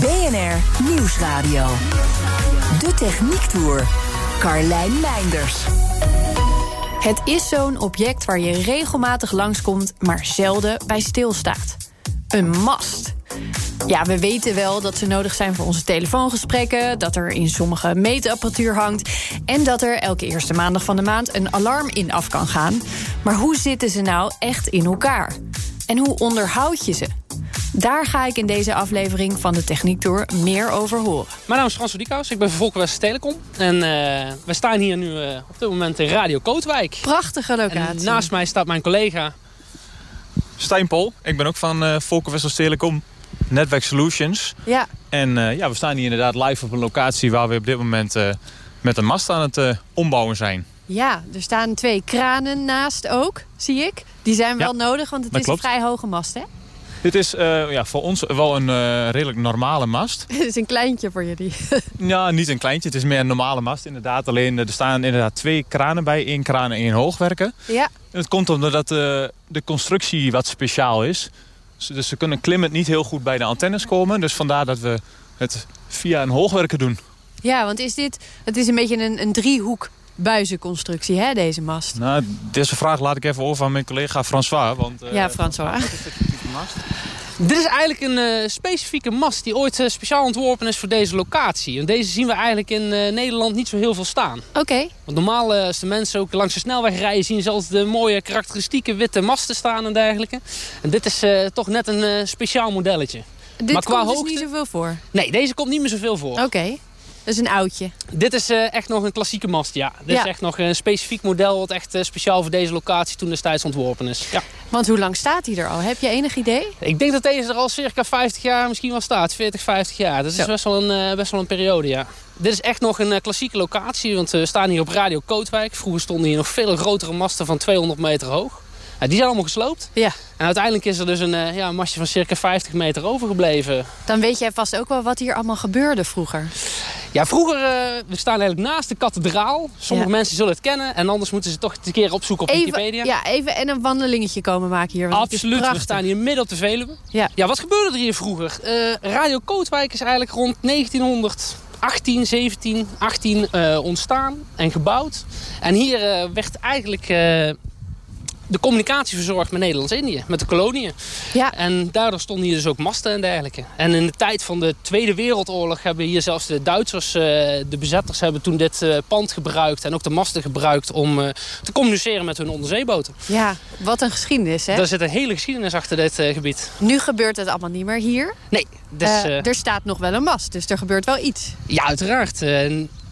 BNR Nieuwsradio. De Techniek Tour. Carlijn Meinders. Het is zo'n object waar je regelmatig langskomt, maar zelden bij stilstaat. Een mast. Ja, we weten wel dat ze nodig zijn voor onze telefoongesprekken, dat er in sommige meetapparatuur hangt en dat er elke eerste maandag van de maand een alarm in af kan gaan. Maar hoe zitten ze nou echt in elkaar? En hoe onderhoud je ze? Daar ga ik in deze aflevering van de Techniek Tour meer over horen. Mijn naam is Frans Diekhuis, ik ben van Volkenwest Telecom. En uh, we staan hier nu uh, op dit moment in Radio Kootwijk. Prachtige locatie. En naast mij staat mijn collega... Stijn Pol. Ik ben ook van uh, Volkenwest Telecom. Netwerk Solutions. Ja. En ja, we staan hier inderdaad live op een locatie waar we op dit moment met een mast aan het ombouwen zijn. Ja, er staan twee kranen naast ook, zie ik. Die zijn wel ja, nodig, want het is klopt. een vrij hoge mast, hè? Dit is uh, ja, voor ons wel een uh, redelijk normale mast. Het is een kleintje voor jullie. ja, niet een kleintje. Het is meer een normale mast inderdaad. Alleen er staan inderdaad twee kranen bij. één kraan en één hoogwerker. Ja. En het komt omdat uh, de constructie wat speciaal is. Dus ze kunnen klimmend niet heel goed bij de antennes komen. Dus vandaar dat we het via een hoogwerker doen. Ja, want is dit, het is een beetje een, een driehoek buizenconstructie, hè, deze mast? Nou, deze vraag laat ik even over aan mijn collega François. Want, ja, François. Mast? Dit is eigenlijk een uh, specifieke mast die ooit uh, speciaal ontworpen is voor deze locatie. En deze zien we eigenlijk in Nederland niet zo heel veel staan. Oké. Okay. Want normaal als de mensen ook langs de snelweg rijden... zien ze altijd de mooie karakteristieke witte masten staan en dergelijke. En dit is toch net een speciaal modelletje. Dit maar qua komt dus niet zoveel voor? Nee, deze komt niet meer zoveel voor. Oké. Okay. Dat is een oudje. Dit is uh, echt nog een klassieke mast, ja. Dit ja. is echt nog een specifiek model wat echt uh, speciaal voor deze locatie toen destijds ontworpen is. Ja. Want hoe lang staat hij er al? Heb je enig idee? Ik denk dat deze er al circa 50 jaar misschien wel staat. 40, 50 jaar. Dat is best wel, een, uh, best wel een periode, ja. Dit is echt nog een klassieke locatie, want we staan hier op Radio Kootwijk. Vroeger stonden hier nog veel grotere masten van 200 meter hoog. Die zijn allemaal gesloopt. Ja. En uiteindelijk is er dus een, uh, ja, een mastje van circa 50 meter overgebleven. Dan weet jij vast ook wel wat hier allemaal gebeurde vroeger. Ja, vroeger, uh, we staan eigenlijk naast de kathedraal. Sommige ja. mensen zullen het kennen. En anders moeten ze toch een keer opzoeken op even, Wikipedia. Ja, even en een wandelingetje komen maken hier. Absoluut, we staan hier midden op de Veluwe. Ja. ja, wat gebeurde er hier vroeger? Uh, Radio Kootwijk is eigenlijk rond 1900... 18, 17, 18 uh, ontstaan en gebouwd. En hier werd eigenlijk de communicatie verzorgd met Nederlands-Indië, met de koloniën. Ja. En daardoor stonden hier dus ook masten en dergelijke. En in de tijd van de Tweede Wereldoorlog hebben hier zelfs de Duitsers, de bezetters, hebben toen dit pand gebruikt en ook de masten gebruikt om te communiceren met hun onderzeeboten. Ja, wat een geschiedenis hè? Er zit een hele geschiedenis achter dit gebied. Nu gebeurt het allemaal niet meer hier. Nee. Dus, er staat nog wel een mast, dus er gebeurt wel iets. Ja, uiteraard.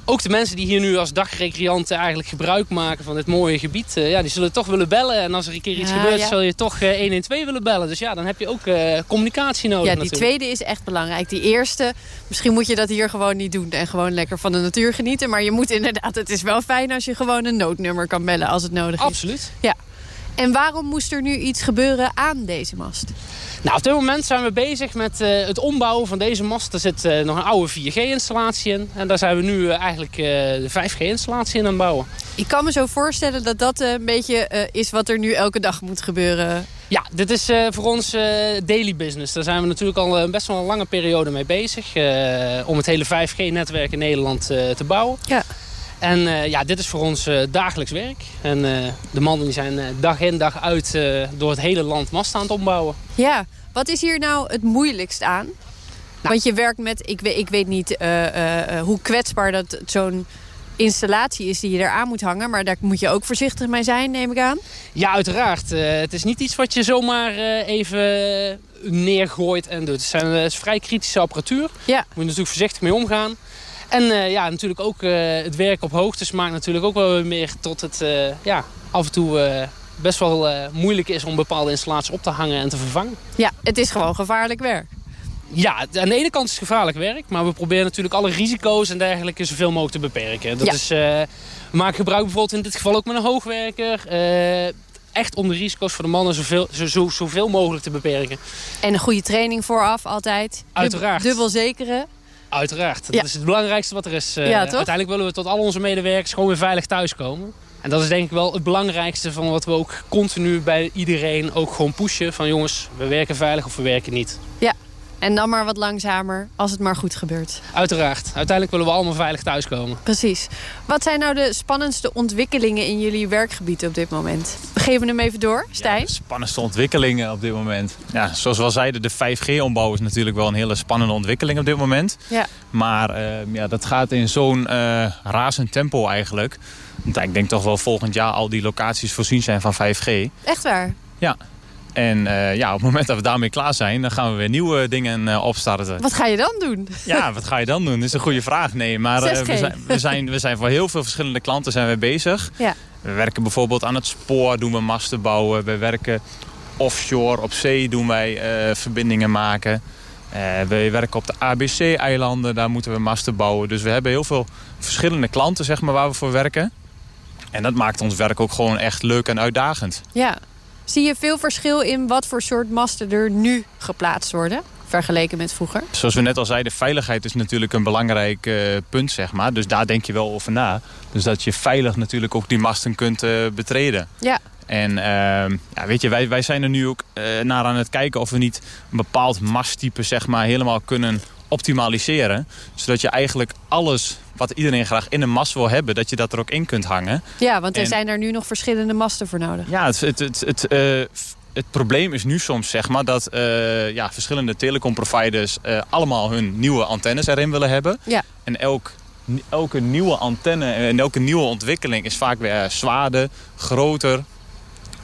Ook de mensen die hier nu als dagrecreanten eigenlijk gebruik maken van dit mooie gebied, uh, ja, die zullen toch willen bellen. En als er een keer iets ja, gebeurt, ja. zul je toch uh, 112 willen bellen. Dus ja, dan heb je ook uh, communicatie nodig. Ja, die natuurlijk. tweede is echt belangrijk. Die eerste, misschien moet je dat hier gewoon niet doen en gewoon lekker van de natuur genieten. Maar je moet inderdaad, het is wel fijn als je gewoon een noodnummer kan bellen als het nodig is. Absoluut. Ja. En waarom moest er nu iets gebeuren aan deze mast? Nou, op dit moment zijn we bezig met uh, het ombouwen van deze mast. Er zit uh, nog een oude 4G-installatie in. En daar zijn we nu uh, eigenlijk de 5G-installatie in aan het bouwen. Ik kan me zo voorstellen dat dat een beetje is wat er nu elke dag moet gebeuren. Ja, dit is voor ons daily business. Daar zijn we natuurlijk al best wel een lange periode mee bezig. om het hele 5G-netwerk in Nederland te bouwen. Ja. En uh, ja, dit is voor ons uh, dagelijks werk. En uh, de mannen die zijn dag in dag uit door het hele land mast aan het ombouwen. Ja, wat is hier nou het moeilijkst aan? Nou. Want je werkt met, ik weet, ik weet niet hoe kwetsbaar dat zo'n installatie is die je eraan moet hangen. Maar daar moet je ook voorzichtig mee zijn, neem ik aan. Ja, uiteraard. het is niet iets wat je zomaar even neergooit en doet. Het, zijn, het is vrij kritische apparatuur. Ja. Daar moet je natuurlijk voorzichtig mee omgaan. En uh, ja, natuurlijk ook uh, het werk op hoogtes maakt natuurlijk ook wel meer tot het uh, ja, af en toe best wel moeilijk is om bepaalde installaties op te hangen en te vervangen. Ja, het is gewoon gevaarlijk werk. Ja, aan de ene kant is het gevaarlijk werk, maar we proberen natuurlijk alle risico's en dergelijke zoveel mogelijk te beperken. Dat Ja. is, eh, we maken gebruik bijvoorbeeld in dit geval ook met een hoogwerker. eh, echt om de risico's voor de mannen zoveel, zo, zo, zoveel mogelijk te beperken. En een goede training vooraf altijd. Uiteraard. Dubbel zekere. Uiteraard. Ja. Dat is het belangrijkste wat er is. Eh, Ja? Uiteindelijk willen we tot al onze medewerkers gewoon weer veilig thuiskomen. En dat is denk ik wel het belangrijkste van wat we ook continu bij iedereen ook gewoon pushen. Van jongens, we werken veilig of we werken niet. En dan maar wat langzamer als het maar goed gebeurt. Uiteraard. Uiteindelijk willen we allemaal veilig thuiskomen. Precies. Wat zijn nou de spannendste ontwikkelingen in jullie werkgebied op dit moment? We geven hem even door, Stijn. Ja, de spannendste ontwikkelingen op dit moment. Ja, zoals we al zeiden, de 5G-ombouw is natuurlijk wel een hele spannende ontwikkeling op dit moment. Ja. Maar eh, ja, dat gaat in zo'n eh, razend tempo eigenlijk. Want ik denk toch wel volgend jaar al die locaties voorzien zijn van 5G. Echt waar? En eh, ja, op het moment dat we daarmee klaar zijn, dan gaan we weer nieuwe dingen eh, opstarten. Wat ga je dan doen? Ja, wat ga je dan doen? Dat is een goede vraag. Nee, maar eh, 6G. we, zijn, we, zijn, we zijn voor heel veel verschillende klanten zijn we bezig. Ja. We werken bijvoorbeeld aan het spoor, doen we masten bouwen. We werken offshore, op zee doen wij verbindingen maken. We werken op de ABC-eilanden, daar moeten we masten bouwen. Dus we hebben heel veel verschillende klanten zeg maar, waar we voor werken. En dat maakt ons werk ook gewoon echt leuk en uitdagend. Ja. Zie je veel verschil in wat voor soort masten er nu geplaatst worden? Vergeleken met vroeger? Zoals we net al zeiden, veiligheid is natuurlijk een belangrijk eh, punt, zeg maar. Dus daar denk je wel over na. Dus dat je veilig natuurlijk ook die masten kunt eh, betreden. Ja. En ehm, ja, weet je, wij, wij zijn er nu ook eh, naar aan het kijken of we niet een bepaald masttype zeg maar, helemaal kunnen optimaliseren. Zodat je eigenlijk alles wat iedereen graag in een mast wil hebben, dat je dat er ook in kunt hangen. Ja, want er En- zijn er nu nog verschillende masten voor nodig. Ja, het, het, het, het, eh, het probleem is nu soms zeg maar, dat eh, ja, verschillende telecomproviders eh, allemaal hun nieuwe antennes erin willen hebben. Ja. En elk, elke nieuwe antenne en elke nieuwe ontwikkeling is vaak weer zwaarder, groter.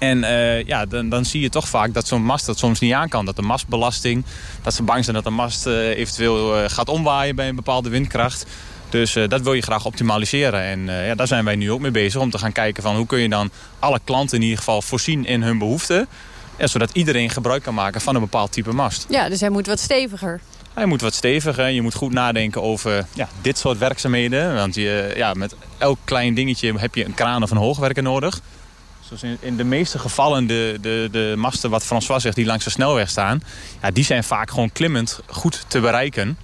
En eh, ja, dan, dan zie je toch vaak dat zo'n mast dat soms niet aan kan. Dat de mastbelasting, dat ze bang zijn dat de mast eh, eventueel eh, gaat omwaaien bij een bepaalde windkracht. Dus dat wil je graag optimaliseren. En ja, daar zijn wij nu ook mee bezig om te gaan kijken van hoe kun je dan alle klanten in ieder geval voorzien in hun behoeften. Ja, zodat iedereen gebruik kan maken van een bepaald type mast. Ja, dus hij moet wat steviger. Hij moet wat steviger. Je moet goed nadenken over ja, dit soort werkzaamheden. Want je, ja, met elk klein dingetje heb je een kraan of een hoogwerker nodig. Zoals in, in de meeste gevallen de, de, de masten wat François zegt die langs de snelweg staan. Ja, die zijn vaak gewoon klimmend goed te bereiken.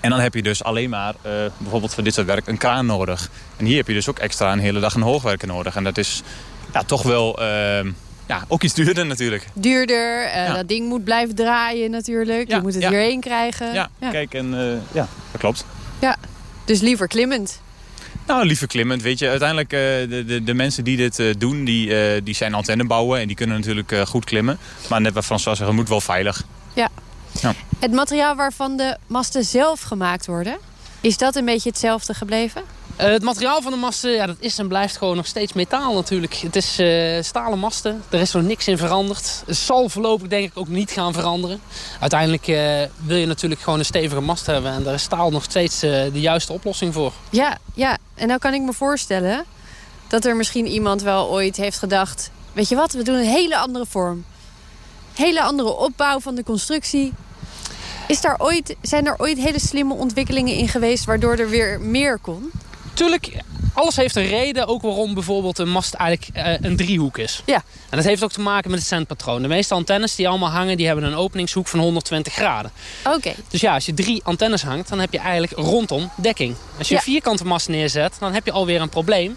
En dan heb je dus alleen maar eh, bijvoorbeeld voor dit soort werk een kraan nodig. En hier heb je dus ook extra een hele dag een hoogwerker nodig. En dat is ja, toch wel eh, ja, ook iets duurder natuurlijk. Duurder, eh, Ja. dat ding moet blijven draaien natuurlijk. Ja, je moet het ja. hierheen krijgen. Ja, kijk en eh, ja, dat klopt. Dus liever klimmend. Nou, liever klimmend, weet je. Uiteindelijk, eh, de, de, de mensen die dit eh, doen, die, eh, die zijn antenne bouwen. En die kunnen natuurlijk goed klimmen. Maar net wat François zegt, het moet wel veilig. Het materiaal waarvan de masten zelf gemaakt worden... is dat een beetje hetzelfde gebleven? Eh, het materiaal van de masten, ja, dat is en blijft gewoon nog steeds metaal natuurlijk. Het is eh, stalen masten, er is nog niks in veranderd. Het zal voorlopig denk ik ook niet gaan veranderen. Uiteindelijk eh, wil je natuurlijk gewoon een stevige mast hebben. En daar is staal nog steeds de juiste oplossing voor. Ja, ja. En nou kan ik me voorstellen... dat er misschien iemand wel ooit heeft gedacht... weet je wat, we doen een hele andere vorm. Hele andere opbouw van de constructie. Is daar ooit, zijn er ooit hele slimme ontwikkelingen in geweest... waardoor er weer meer kon? Tuurlijk, alles heeft een reden. Ook waarom bijvoorbeeld een mast eigenlijk eh, een driehoek is. Ja. En dat heeft ook te maken met het zendpatroon. De meeste antennes die allemaal hangen, die hebben een openingshoek van 120 graden. Oké. Dus ja, als je drie antennes hangt, dan heb je eigenlijk rondom dekking. Als je Ja. een vierkante mast neerzet, dan heb je alweer een probleem.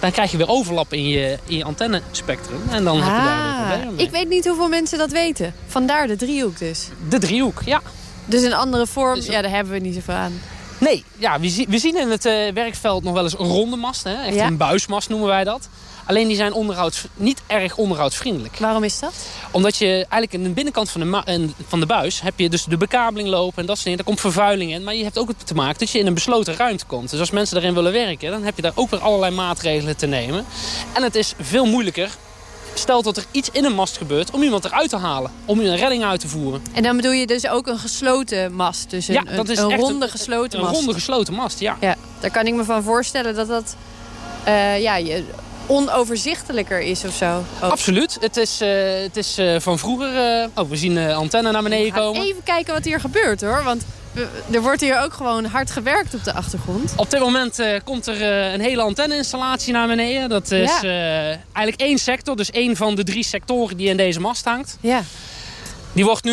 Dan krijg je weer overlap in je, in je antennespectrum. En dan heb je daar weer Ah, problemen mee. ik weet niet hoeveel mensen dat weten. Vandaar de driehoek dus. De driehoek, ja. Dus een andere vorm, Dus- ja, daar hebben we niet zoveel aan. Nee, ja, we, we zien in het eh, werkveld nog wel eens ronde masten. Hè? Echt Ja. een buismast noemen wij dat. Alleen die zijn onderhouds, niet erg onderhoudsvriendelijk. Waarom is dat? Omdat je eigenlijk in de binnenkant van de, van de buis heb je dus de bekabeling lopen en dat soort dingen. Daar komt vervuiling in. Maar je hebt ook te maken dat je in een besloten ruimte komt. Dus als mensen daarin willen werken, dan heb je daar ook weer allerlei maatregelen te nemen. En het is veel moeilijker. Stel dat er iets in een mast gebeurt om iemand eruit te halen. Om een redding uit te voeren. En dan bedoel je dus ook een gesloten mast. Dus een, Ja, dat is een, een echt ronde een- gesloten Een mast. ronde gesloten mast, ja. Ja, daar kan ik me van voorstellen dat dat... eh, ja, je, onoverzichtelijker is of zo. ook. Absoluut. Het is, eh, het is eh, van vroeger... eh, oh, we zien de antenne naar beneden komen. Even kijken wat hier gebeurt hoor. Want er wordt hier ook gewoon hard gewerkt op de achtergrond. Op dit moment komt er een hele antenneinstallatie naar beneden. Dat is Ja. eigenlijk één sector. Dus één van de drie sectoren die in deze mast hangt. Ja, Die wordt nu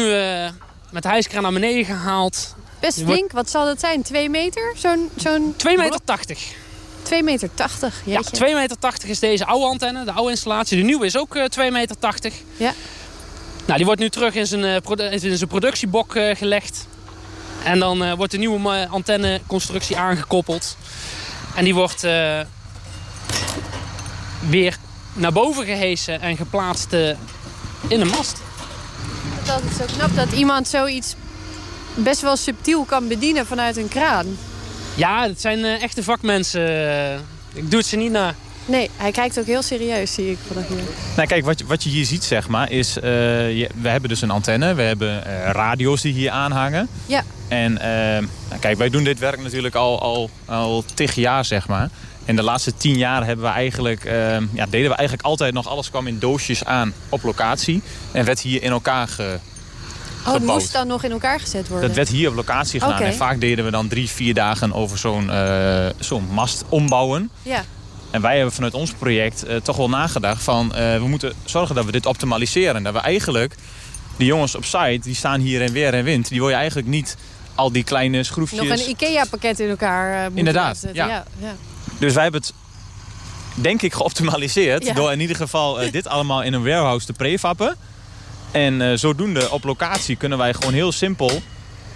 met de hijskraan naar beneden gehaald. best flink. Wat zal dat zijn? Twee meter? Zo'n zo'n 2,80 meter. 80. 2 meter 80. Ja, jeetje. 2,80 meter is deze oude antenne, de oude installatie. De nieuwe is ook eh 2,80 meter. Ja. Nou, die wordt nu terug in zijn, eh, in zijn productiebok eh, gelegd. En dan eh, wordt de nieuwe eh, antenneconstructie aangekoppeld. En die wordt eh, weer naar boven gehesen en geplaatst eh, in de mast. Dat is zo knap dat iemand zoiets best wel subtiel kan bedienen vanuit een kraan. Ja, het zijn eh, echte vakmensen. ik doe het ze niet na. Nee, hij kijkt ook heel serieus, zie ik vanaf hier. Nou, kijk, wat je, wat je hier ziet, zeg maar, is... eh, je- we hebben dus een antenne. We hebben eh, radio's die hier aanhangen. Ja. En nou, kijk, wij doen dit werk natuurlijk al, al, al tig jaar, zeg maar. En de laatste tien jaar hebben we eigenlijk, ja, deden we eigenlijk altijd nog... alles kwam in doosjes aan op locatie. En werd hier in elkaar ge, Oh, het moest dan nog in elkaar gezet worden. Dat werd hier op locatie gedaan. En vaak deden we dan drie, vier dagen over zo'n eh, zo'n mast ombouwen. Ja, En wij hebben vanuit ons project eh, toch wel nagedacht van... eh, we moeten zorgen dat we dit optimaliseren. Dat we eigenlijk, die jongens op site, die staan hier in weer en wind. Die wil je eigenlijk niet al die kleine schroefjes... nog een IKEA-pakket in elkaar moeten Inderdaad, ja. ja, ja. Dus wij hebben het, denk ik, geoptimaliseerd. Ja. Door in ieder geval dit allemaal in een warehouse te prefappen. En eh, zodoende op locatie kunnen wij gewoon heel simpel...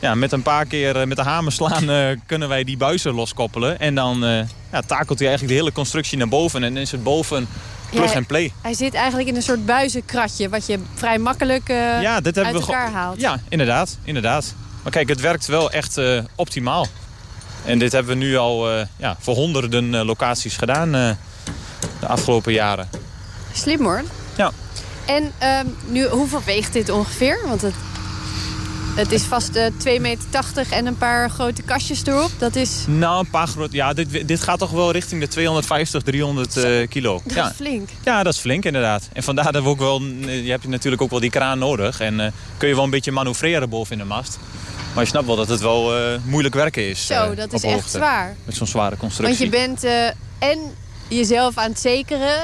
Ja, met een paar keer eh, met de hamer slaan eh, kunnen wij die buizen loskoppelen. En dan ja, takelt hij eigenlijk de hele constructie naar boven. En dan is het boven plug and play. Hij zit eigenlijk in een soort buizenkratje... wat je vrij makkelijk eh, ja, dit hebben uit we elkaar haalt. Ja, inderdaad, inderdaad. Maar kijk, het werkt wel echt optimaal. En dit hebben we nu al ja, voor honderden locaties gedaan de afgelopen jaren. Slim hoor. En ehm, nu, hoeveel weegt dit ongeveer? Want het, het is vast eh 2,80 meter en een paar grote kastjes erop. Dat is, Nou, een paar groot. Ja, dit, dit gaat toch wel richting de 250, 300 eh, kilo. dat Ja. is flink. ja, dat is flink inderdaad. En vandaar dat we ook wel. eh, Je hebt natuurlijk ook wel die kraan nodig. En kun je wel een beetje manoeuvreren boven in de mast. Maar je snapt wel dat het wel moeilijk werken is. Zo, dat is echt hoogte. zwaar. Met zo'n zware Want constructie. je bent en jezelf aan het zekeren.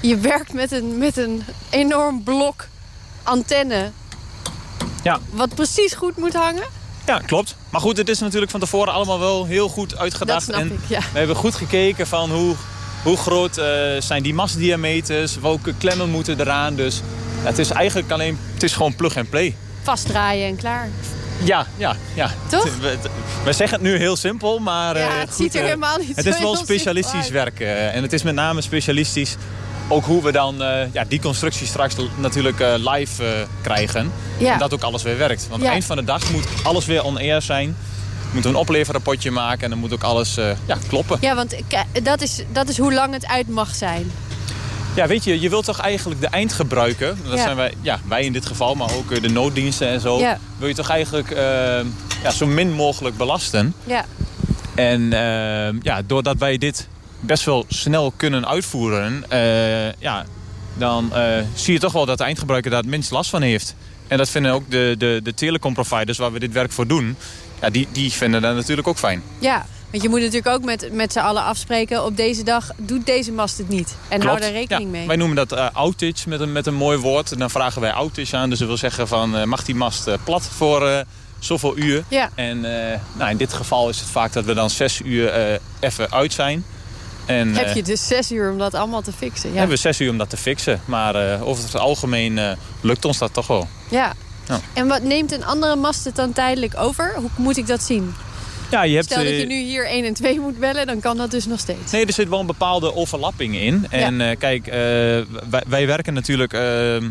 Je werkt met een, met een enorm blok antenne. Ja. Wat precies goed moet hangen. Ja, klopt. Maar goed, het is natuurlijk van tevoren allemaal wel heel goed uitgedacht. Dat snap en ik, ja. we hebben goed gekeken van hoe, hoe groot eh, zijn die mastdiameters. Welke klemmen moeten eraan. Dus ja, het is eigenlijk alleen... Het is gewoon plug and play. Vastdraaien en klaar. Ja, ja, ja. Toch? Het- we, we zeggen het nu heel simpel, maar... Ja, eh, het goed, ziet er eh, helemaal niet Het zo is wel specialistisch simpel werk. eh, en het is met name specialistisch ook hoe we dan eh, ja, die constructie straks natuurlijk eh, live eh, krijgen. Ja. En dat ook alles weer werkt. Want Ja. eind van de dag moet alles weer on-air zijn. Moeten we een opleverrapportje maken en dan moet ook alles ja, kloppen. Ja, want dat is, dat is hoe lang het uit mag zijn. Ja, weet je, je wilt toch eigenlijk de eindgebruiker, dat Ja. zijn wij, ja, wij in dit geval, maar ook de nooddiensten en zo, wil je toch eigenlijk eh, ja, zo min mogelijk belasten. Ja. En eh, ja, doordat wij dit best wel snel kunnen uitvoeren, eh, ja, dan eh, zie je toch wel dat de eindgebruiker daar het minst last van heeft. En dat vinden ook de, de, de telecomproviders waar we dit werk voor doen, ja, die, die vinden dat natuurlijk ook fijn. Ja, want je moet natuurlijk ook met, met z'n allen afspreken... op deze dag doet deze mast het niet. En hou Klopt. daar rekening Ja, mee. Wij noemen dat eh, outage met een, met een mooi woord. En dan vragen wij outage aan. Dus dat wil zeggen van mag die mast plat voor zoveel uur. Ja. En nou, in dit geval is het vaak dat we dan zes uur even uit zijn. En Heb eh, je dus zes uur om dat allemaal te fixen. Ja. hebben we zes uur om dat te fixen. Maar eh, over het algemeen eh, lukt ons dat toch wel. ja. Ja. En wat neemt een andere mast het dan tijdelijk over? Hoe moet ik dat zien? Ja, je hebt, Stel dat eh, je nu hier 1 en 2 moet bellen, dan kan dat dus nog steeds. Nee, er zit wel een bepaalde overlapping in. En eh, kijk, eh, wij, wij werken natuurlijk eh, eh,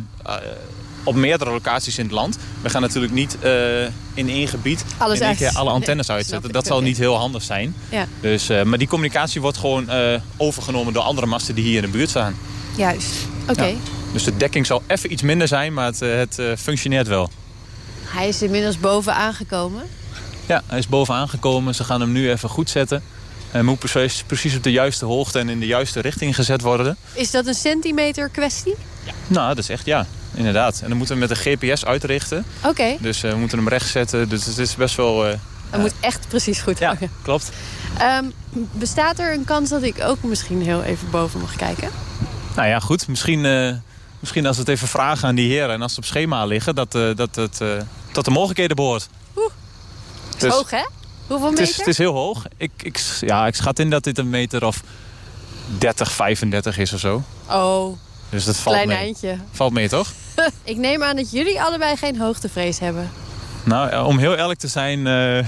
op meerdere locaties in het land. We gaan natuurlijk niet eh, in één gebied Alles in keer alle antennes Nee, uitzetten. Dat zal niet heel handig zijn. Ja, Dus, eh, maar die communicatie wordt gewoon eh, overgenomen door andere masten die hier in de buurt staan. juist. Oké. Ja. Dus de dekking zal even iets minder zijn, maar het, het functioneert wel. Hij is inmiddels boven aangekomen. Ja, hij is bovenaan gekomen. Ze gaan hem nu even goed zetten. En moet precies, precies op de juiste hoogte en in de juiste richting gezet worden. Is dat een centimeter kwestie? Nou, dat is echt ja, inderdaad. En dan moeten we met een GPS uitrichten. Oké, Dus eh, we moeten hem recht zetten. Dus het is best wel... eh, dat moet echt precies goed ja, klopt. Ehm, bestaat er een kans dat ik ook misschien heel even boven mag kijken? Nou ja, goed. Misschien, eh, misschien als we het even vragen aan die heren... en als ze op schema liggen, dat, dat het tot de mogelijkheden behoort. Dus- Hoog, hè? Hoeveel Het meter? is, het is heel hoog. Ik, ik, ja, ik schat in dat dit een meter of 30, 35 is of zo. Oh, Dus dat valt klein mee. eindje. Valt mee, toch? Ik neem aan dat jullie allebei geen hoogtevrees hebben. Nou, ja, om heel eerlijk te zijn... eh,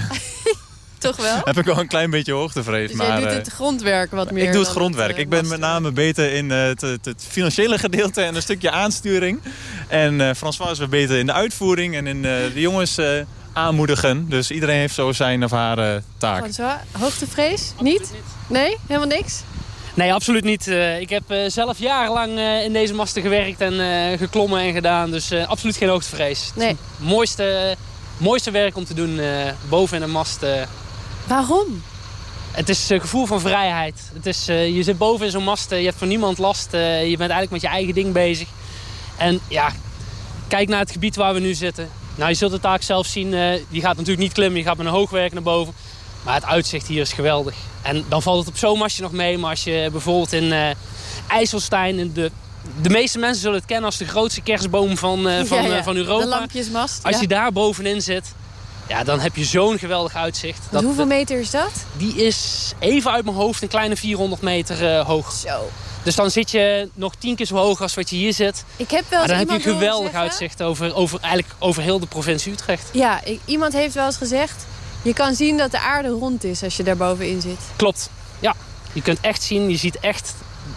Toch wel? heb ik wel een klein beetje hoogtevrees. Dus maar, jij doet eh, het grondwerk wat meer ik doe het grondwerk. eh, ik ben met name beter in eh, het, het, het financiële gedeelte en een stukje aansturing. En eh François is weer beter in de uitvoering en in eh, de jongens eh, aanmoedigen. Dus iedereen heeft zo zijn of haar eh, taak. François, hoogtevrees? Niet? Nee? Helemaal niks? Nee, absoluut niet. Eh, ik heb eh, zelf jarenlang eh, in deze masten gewerkt en geklommen en gedaan. Dus absoluut geen hoogtevrees. Nee. Het mooiste, mooiste werk om te doen boven in een mast. Waarom? het is een gevoel van vrijheid. Het is, je zit boven in zo'n mast, je hebt van niemand last. je bent eigenlijk met je eigen ding bezig. En ja, kijk naar het gebied waar we nu zitten. Nou, je zult het taak zelf zien. je gaat natuurlijk niet klimmen, je gaat met een hoogwerk naar boven. Maar het uitzicht hier is geweldig. En dan valt het op zo'n mastje nog mee. Maar als je bijvoorbeeld in eh IJsselstein... In de, de meeste mensen zullen het kennen als de grootste kerstboom van, eh, van, Ja, ja. eh, van Europa. De lampjesmast. Als ja. je daar bovenin zit, ja, dan heb je zo'n geweldig uitzicht. Want hoeveel meter is dat? Die is even uit mijn hoofd een kleine 400 meter hoog. Zo. Dus dan zit je nog tien keer zo hoog als wat je hier zit. Ik heb wel Maar dan heb je een geweldig uitzicht over, over, eigenlijk over heel de provincie Utrecht. Ja, ik- iemand heeft wel eens gezegd... je kan zien dat de aarde rond is als je daar bovenin zit. Klopt, ja. Je kunt echt zien, je ziet echt...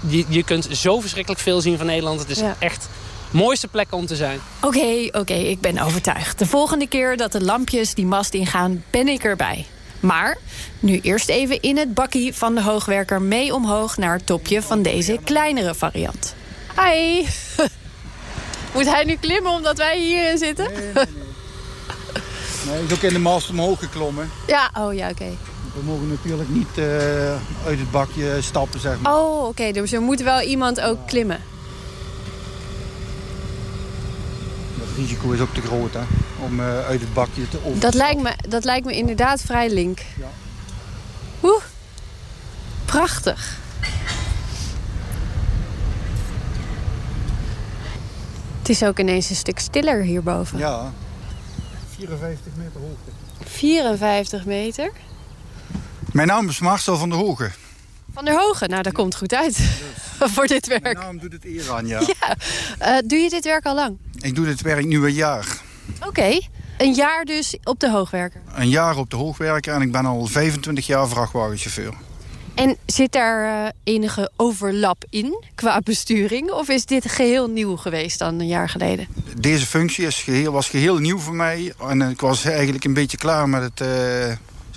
Je, je kunt zo verschrikkelijk veel zien van Nederland. Het is Ja. echt de mooiste plek om te zijn. Oké, oké, ik ben overtuigd. De volgende keer dat de lampjes die mast ingaan, ben ik erbij. Maar nu eerst even in het bakkie van de hoogwerker mee omhoog... naar het topje van deze kleinere variant. Hi! Moet hij nu klimmen omdat wij hierin zitten? Nee, is ook in de mast omhoog geklommen. Ja, oh ja, oké. We mogen natuurlijk niet eh, uit het bakje stappen, zeg maar. Oh, oké, dus er moet wel iemand ook klimmen. Het risico is ook te groot, hè. Om eh, uit het bakje te over Dat lijkt me, dat lijkt me inderdaad vrij link. Ja. Oeh, prachtig. Het is ook ineens een stuk stiller hierboven. Ja. 54 meter hoogte. 54 meter. Mijn naam is Marcel van der Hogen. Van der Hogen, nou dat komt goed uit voor dit Mijn werk. naam doet het eer aan, ja. Eh, doe je dit werk al lang? Ik doe dit werk nu een jaar. Oké, een jaar dus op de hoogwerker. Een jaar op de hoogwerker en ik ben al 25 jaar vrachtwagenchauffeur. En zit daar eh, enige overlap in qua besturing? Of is dit geheel nieuw geweest dan een jaar geleden? Deze functie is geheel, was geheel nieuw voor mij. En ik was eigenlijk een beetje klaar met het eh,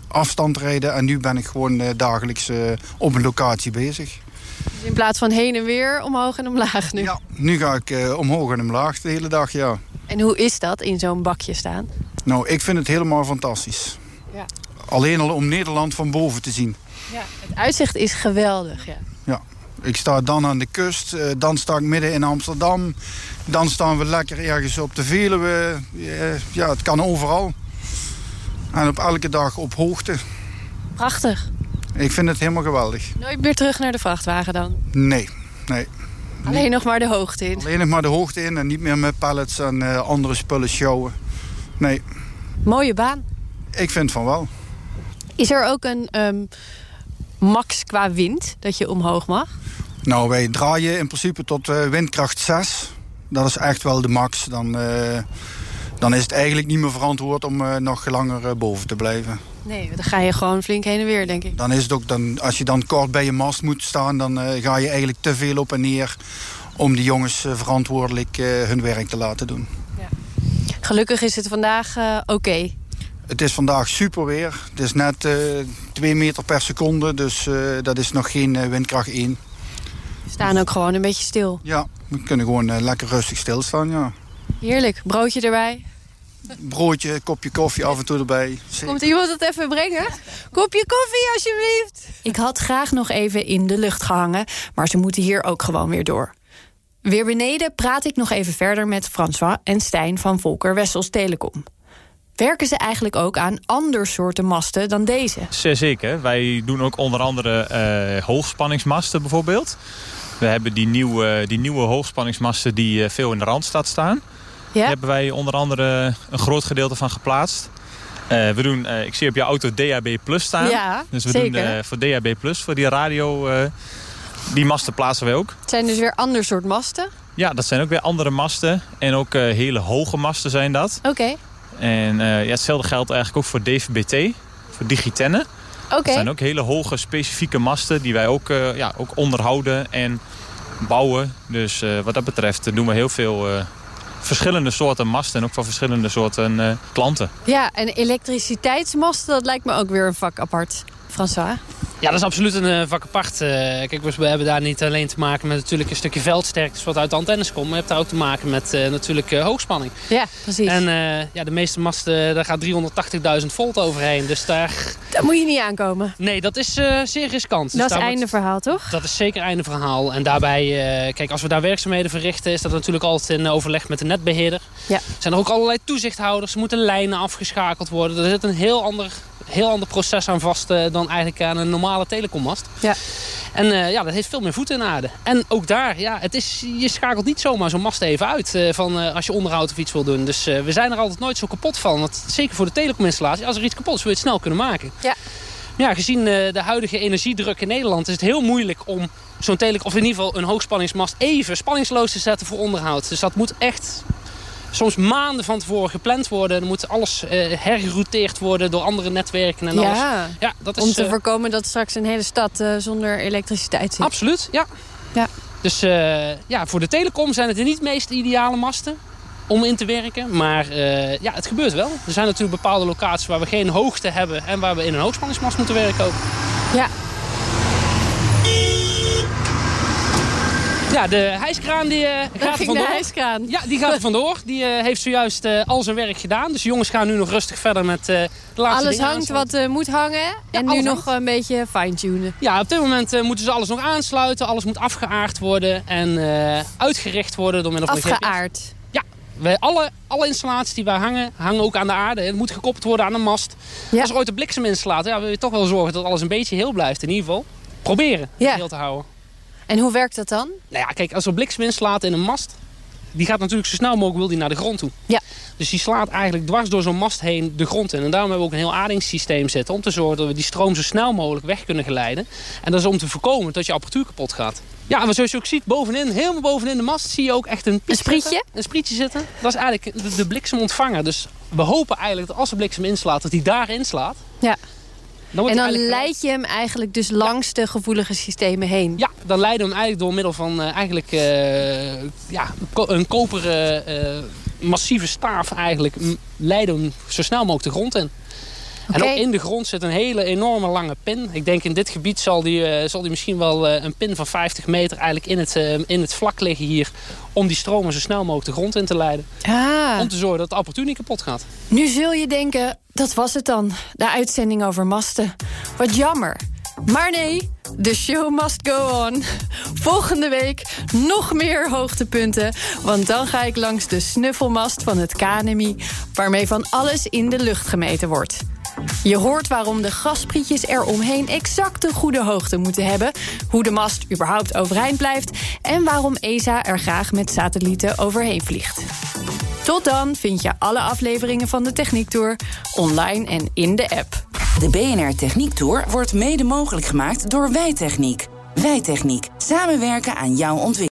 afstandrijden. En nu ben ik gewoon eh, dagelijks op een locatie bezig. Dus in plaats van heen en weer, omhoog en omlaag nu. Ja, nu ga ik omhoog en omlaag de hele dag, ja. En hoe is dat in zo'n bakje staan? Nou, ik vind het helemaal fantastisch. Ja. Alleen al om Nederland van boven te zien. Ja, uitzicht is geweldig, ja. Ja. Ik sta dan aan de kust, eh, dan sta ik midden in Amsterdam. Dan staan we lekker ergens op de Veluwe. Eh, Ja, het kan overal. En op elke dag op hoogte. Prachtig. Ik vind het helemaal geweldig. Nooit meer terug naar de vrachtwagen dan? Nee, nee. Alleen nog maar de hoogte in. Alleen nog maar de hoogte in en niet meer met pallets en eh, andere spullen showen. Nee, Mooie baan. ik vind van wel. Is er ook een ehm, max qua wind dat je omhoog mag? Nou, wij draaien in principe tot eh, windkracht 6. Dat is echt wel de max. Dan, eh, dan is het eigenlijk niet meer verantwoord om eh, nog langer boven te blijven. Nee, dan ga je gewoon flink heen en weer, denk ik. Dan is het ook, dan, als je dan kort bij je mast moet staan, dan ga je eigenlijk te veel op en neer om die jongens verantwoordelijk hun werk te laten doen. Gelukkig is het vandaag oké. Het is vandaag super weer. Het is net eh 2 meter per seconde, dus eh, dat is nog geen eh, windkracht 1. We staan ook gewoon een beetje stil. Ja, we kunnen gewoon eh, lekker rustig stilstaan, ja. Heerlijk. Broodje erbij. broodje, kopje koffie af en toe erbij. Komt iemand het even brengen? Kopje koffie, alsjeblieft. Ik had graag nog even in de lucht gehangen, maar ze moeten hier ook gewoon weer door. Weer beneden praat ik nog even verder met François en Stijn van Volker Wessels Telecom. Werken ze eigenlijk ook aan ander soorten masten dan deze? Zeer zeker. Wij doen ook onder andere eh, hoogspanningsmasten bijvoorbeeld. We hebben die nieuwe, die nieuwe hoogspanningsmasten die eh, veel in de Randstad staan. Ja? Daar hebben wij onder andere een groot gedeelte van geplaatst. Eh, we doen, ik zie op je auto DAB Plus staan. Ja, dus we zeker. doen voor DAB Plus, voor die radio, die masten plaatsen wij ook. Het zijn dus weer ander soort masten. Ja, dat zijn ook weer andere masten. En ook hele hoge masten zijn dat. Oké, En eh, ja, hetzelfde geldt eigenlijk ook voor DVB-T, voor digitennen. oké. Dat zijn ook hele hoge specifieke masten die wij ook, eh, ja, ook onderhouden en bouwen. Dus eh, wat dat betreft doen we heel veel verschillende soorten masten en ook van verschillende soorten klanten. Ja, en elektriciteitsmasten, dat lijkt me ook weer een vak apart. François? Ja, dat is absoluut een eh, vak apart. Eh, kijk, we hebben daar niet alleen te maken met natuurlijk een stukje veldsterkte wat uit de antennes komt. Maar je hebt daar ook te maken met eh, natuurlijk hoogspanning. Ja, precies. En ja, de meeste masten, daar gaat 380.000 volt overheen. Dus daar... Daar moet je niet aankomen. Nee, dat is zeer riskant. Dus dat is daar einde wordt- verhaal, toch? Dat is zeker einde verhaal. En daarbij, kijk, als we daar werkzaamheden verrichten... is dat natuurlijk altijd in overleg met de netbeheerder. Ja. Zijn er ook allerlei toezichthouders. Er moeten lijnen afgeschakeld worden. Er zit een heel ander, heel ander proces aan vast... dan eigenlijk aan een normale telecommast. Ja. En eh, ja, dat heeft veel meer voeten in aarde. En ook daar, ja, het is, je schakelt niet zomaar zo'n mast even uit... eh, van, eh, als je onderhoud of iets wil doen. Dus we zijn er altijd nooit zo kapot van. Want zeker voor de telecominstallatie, als er iets kapot is... wil je het snel kunnen maken. Ja. Ja, gezien de huidige energiedruk in Nederland is het heel moeilijk om zo'n tele of in ieder geval een hoogspanningsmast even spanningsloos te zetten voor onderhoud. Dus dat moet echt soms maanden van tevoren gepland worden. Dan moet alles eh hergerouteerd worden door andere netwerken en alles. Ja, dat is om te eh, voorkomen dat straks een hele stad eh, zonder elektriciteit zit. absoluut, ja. Ja. Dus ja, voor de telecom zijn het de niet meest ideale masten om in te werken. Maar ja, het gebeurt wel. Er zijn natuurlijk bepaalde locaties waar we geen hoogte hebben en waar we in een hoogspanningsmast moeten werken ook. Ja, Ja, de hijskraan die eh, gaat er ging de vandoor. hijskraan. Ja, die gaat er vandoor. Die eh, heeft zojuist eh, al zijn werk gedaan. Dus de jongens gaan nu nog rustig verder met de laatste Alles hangt wat moet hangen. en nu nog een beetje fine-tunen. Ja, op dit moment moeten ze alles nog aansluiten. Alles moet afgeaard worden en uitgericht worden door middel van. Afgeaard. Ja, wij, alle, alle installaties die wij hangen, hangen ook aan de aarde. Het moet gekoppeld worden aan een mast. Ja. Als er ooit een bliksem instaat, ja, wil je toch wel zorgen dat alles een beetje heel blijft. In ieder geval proberen Ja. het heel te houden. En hoe werkt dat dan? Nou ja, kijk, als er bliksem inslaat in een mast... die gaat natuurlijk zo snel mogelijk wil die naar de grond toe. Ja. Dus die slaat eigenlijk dwars door zo'n mast heen de grond in. En daarom hebben we ook een heel aardingssysteem zitten... om te zorgen dat we die stroom zo snel mogelijk weg kunnen geleiden. En dat is om te voorkomen dat je apparatuur kapot gaat. Ja, maar zoals je ook ziet, bovenin, helemaal bovenin de mast... zie je ook echt een, sprietje? zitten, een sprietje zitten. Dat is eigenlijk de, de bliksemontvanger. Dus we hopen eigenlijk dat als de bliksem inslaat... dat die daar inslaat. Ja. Dan En dan leid je hem eigenlijk dus langs de gevoelige systemen heen. ja, dan leiden we hem eigenlijk door middel van eh, eigenlijk, eh, ja, een koperen eh, massieve staaf eigenlijk, leiden we hem zo snel mogelijk de grond in. En ook in de grond zit een hele enorme lange pin. Ik denk in dit gebied zal die, eh, zal die misschien wel eh, een pin van 50 meter eigenlijk in het, eh, in het vlak liggen hier. Om die stromen zo snel mogelijk de grond in te leiden. Ah. Om te zorgen dat de apparatuur niet kapot gaat. Nu zul je denken, dat was het dan. De uitzending over masten. Wat jammer. Maar nee, de show must go on. Volgende week nog meer hoogtepunten. Want dan ga ik langs de snuffelmast van het KNMI... waarmee van alles in de lucht gemeten wordt. Je hoort waarom de gasprietjes eromheen exact de goede hoogte moeten hebben... hoe de mast überhaupt overeind blijft... en waarom ESA er graag met satellieten overheen vliegt. Tot dan vind je alle afleveringen van de Techniek Tour online en in de app. De BNR Techniek Tour wordt mede mogelijk gemaakt door Wijtechniek. Wijtechniek. Samenwerken aan jouw ontwikkeling.